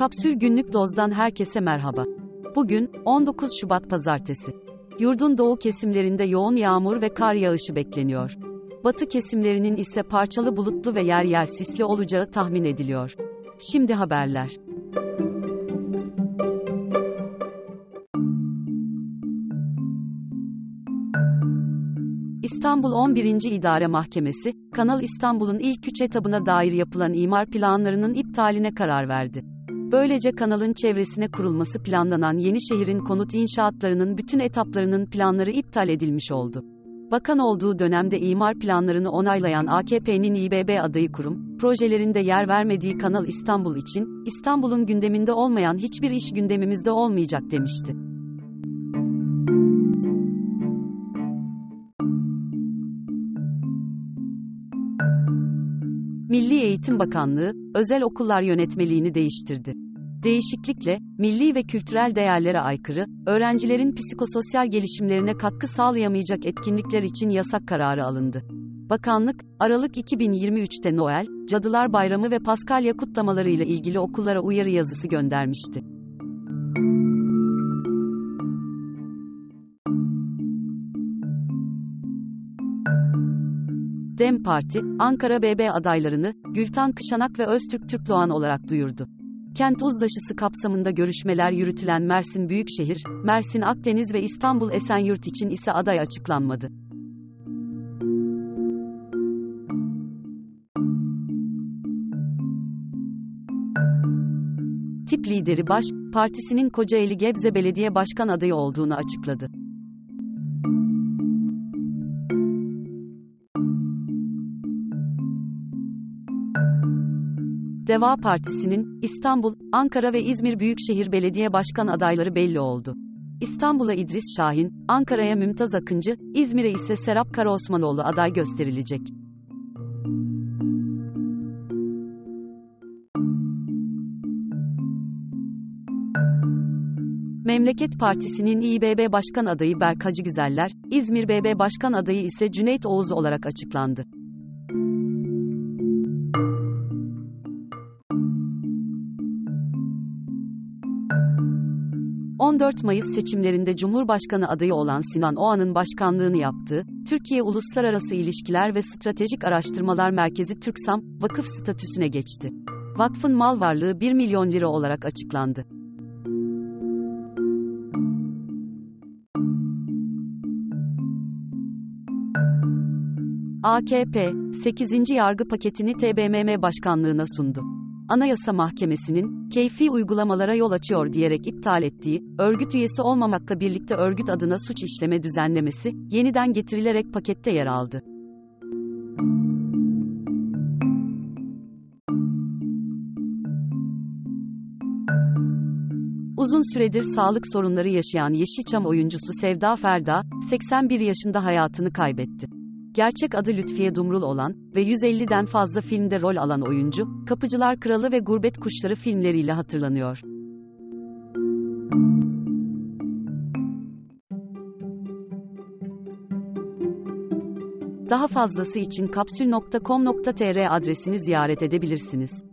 Kapsül Günlük Doz'dan herkese merhaba. Bugün 19 Şubat Pazartesi. Yurdun doğu kesimlerinde yoğun yağmur ve kar yağışı bekleniyor. Batı kesimlerinin ise parçalı bulutlu ve yer yer sisli olacağı tahmin ediliyor. Şimdi haberler. İstanbul 11. İdare Mahkemesi, Kanal İstanbul'un ilk üç etabına dair yapılan imar planlarının iptaline karar verdi. Böylece kanalın çevresine kurulması planlanan yeni şehrin konut inşaatlarının bütün etaplarının planları iptal edilmiş oldu. Bakan olduğu dönemde imar planlarını onaylayan AKP'nin İBB adayı kurum, projelerinde yer vermediği Kanal İstanbul için, İstanbul'un gündeminde olmayan hiçbir iş gündemimizde olmayacak demişti. Milli Eğitim Bakanlığı, özel okullar yönetmeliğini değiştirdi. Değişiklikle, milli ve kültürel değerlere aykırı, öğrencilerin psikososyal gelişimlerine katkı sağlayamayacak etkinlikler için yasak kararı alındı. Bakanlık, Aralık 2023'te Noel, Cadılar Bayramı ve Paskalya kutlamalarıyla ilgili okullara uyarı yazısı göndermişti. DEM Parti, Ankara BB adaylarını, Gültan Kışanak ve Öztürk Türkloğan olarak duyurdu. Kent uzlaşısı kapsamında görüşmeler yürütülen Mersin Büyükşehir, Mersin Akdeniz ve İstanbul Esenyurt için ise aday açıklanmadı. Tip lideri Baş, partisinin Kocaeli Gebze Belediye Başkan adayı olduğunu açıkladı. Deva Partisi'nin İstanbul, Ankara ve İzmir Büyükşehir Belediye Başkan adayları belli oldu. İstanbul'a İdris Şahin, Ankara'ya Mümtaz Akıncı, İzmir'e ise Serap Karaosmanoğlu aday gösterilecek. Memleket Partisi'nin İBB Başkan adayı Berk Hacıgüzeller, İzmir BB Başkan adayı ise Cüneyt Oğuz olarak açıklandı. 14 Mayıs seçimlerinde Cumhurbaşkanı adayı olan Sinan Oğan'ın başkanlığını yaptığı, Türkiye Uluslararası İlişkiler ve Stratejik Araştırmalar Merkezi TÜRKSAM, vakıf statüsüne geçti. Vakfın mal varlığı 1 milyon lira olarak açıklandı. AKP, 8. yargı paketini TBMM başkanlığına sundu. Anayasa Mahkemesi'nin, keyfi uygulamalara yol açıyor diyerek iptal ettiği, örgüt üyesi olmamakla birlikte örgüt adına suç işleme düzenlemesi, yeniden getirilerek pakette yer aldı. Uzun süredir sağlık sorunları yaşayan Yeşilçam oyuncusu Sevda Ferda, 81 yaşında hayatını kaybetti. Gerçek adı Lütfiye Dumrul olan ve 150'den fazla filmde rol alan oyuncu, Kapıcılar Kralı ve Gurbet Kuşları filmleriyle hatırlanıyor. Daha fazlası için kapsül.com.tr adresini ziyaret edebilirsiniz.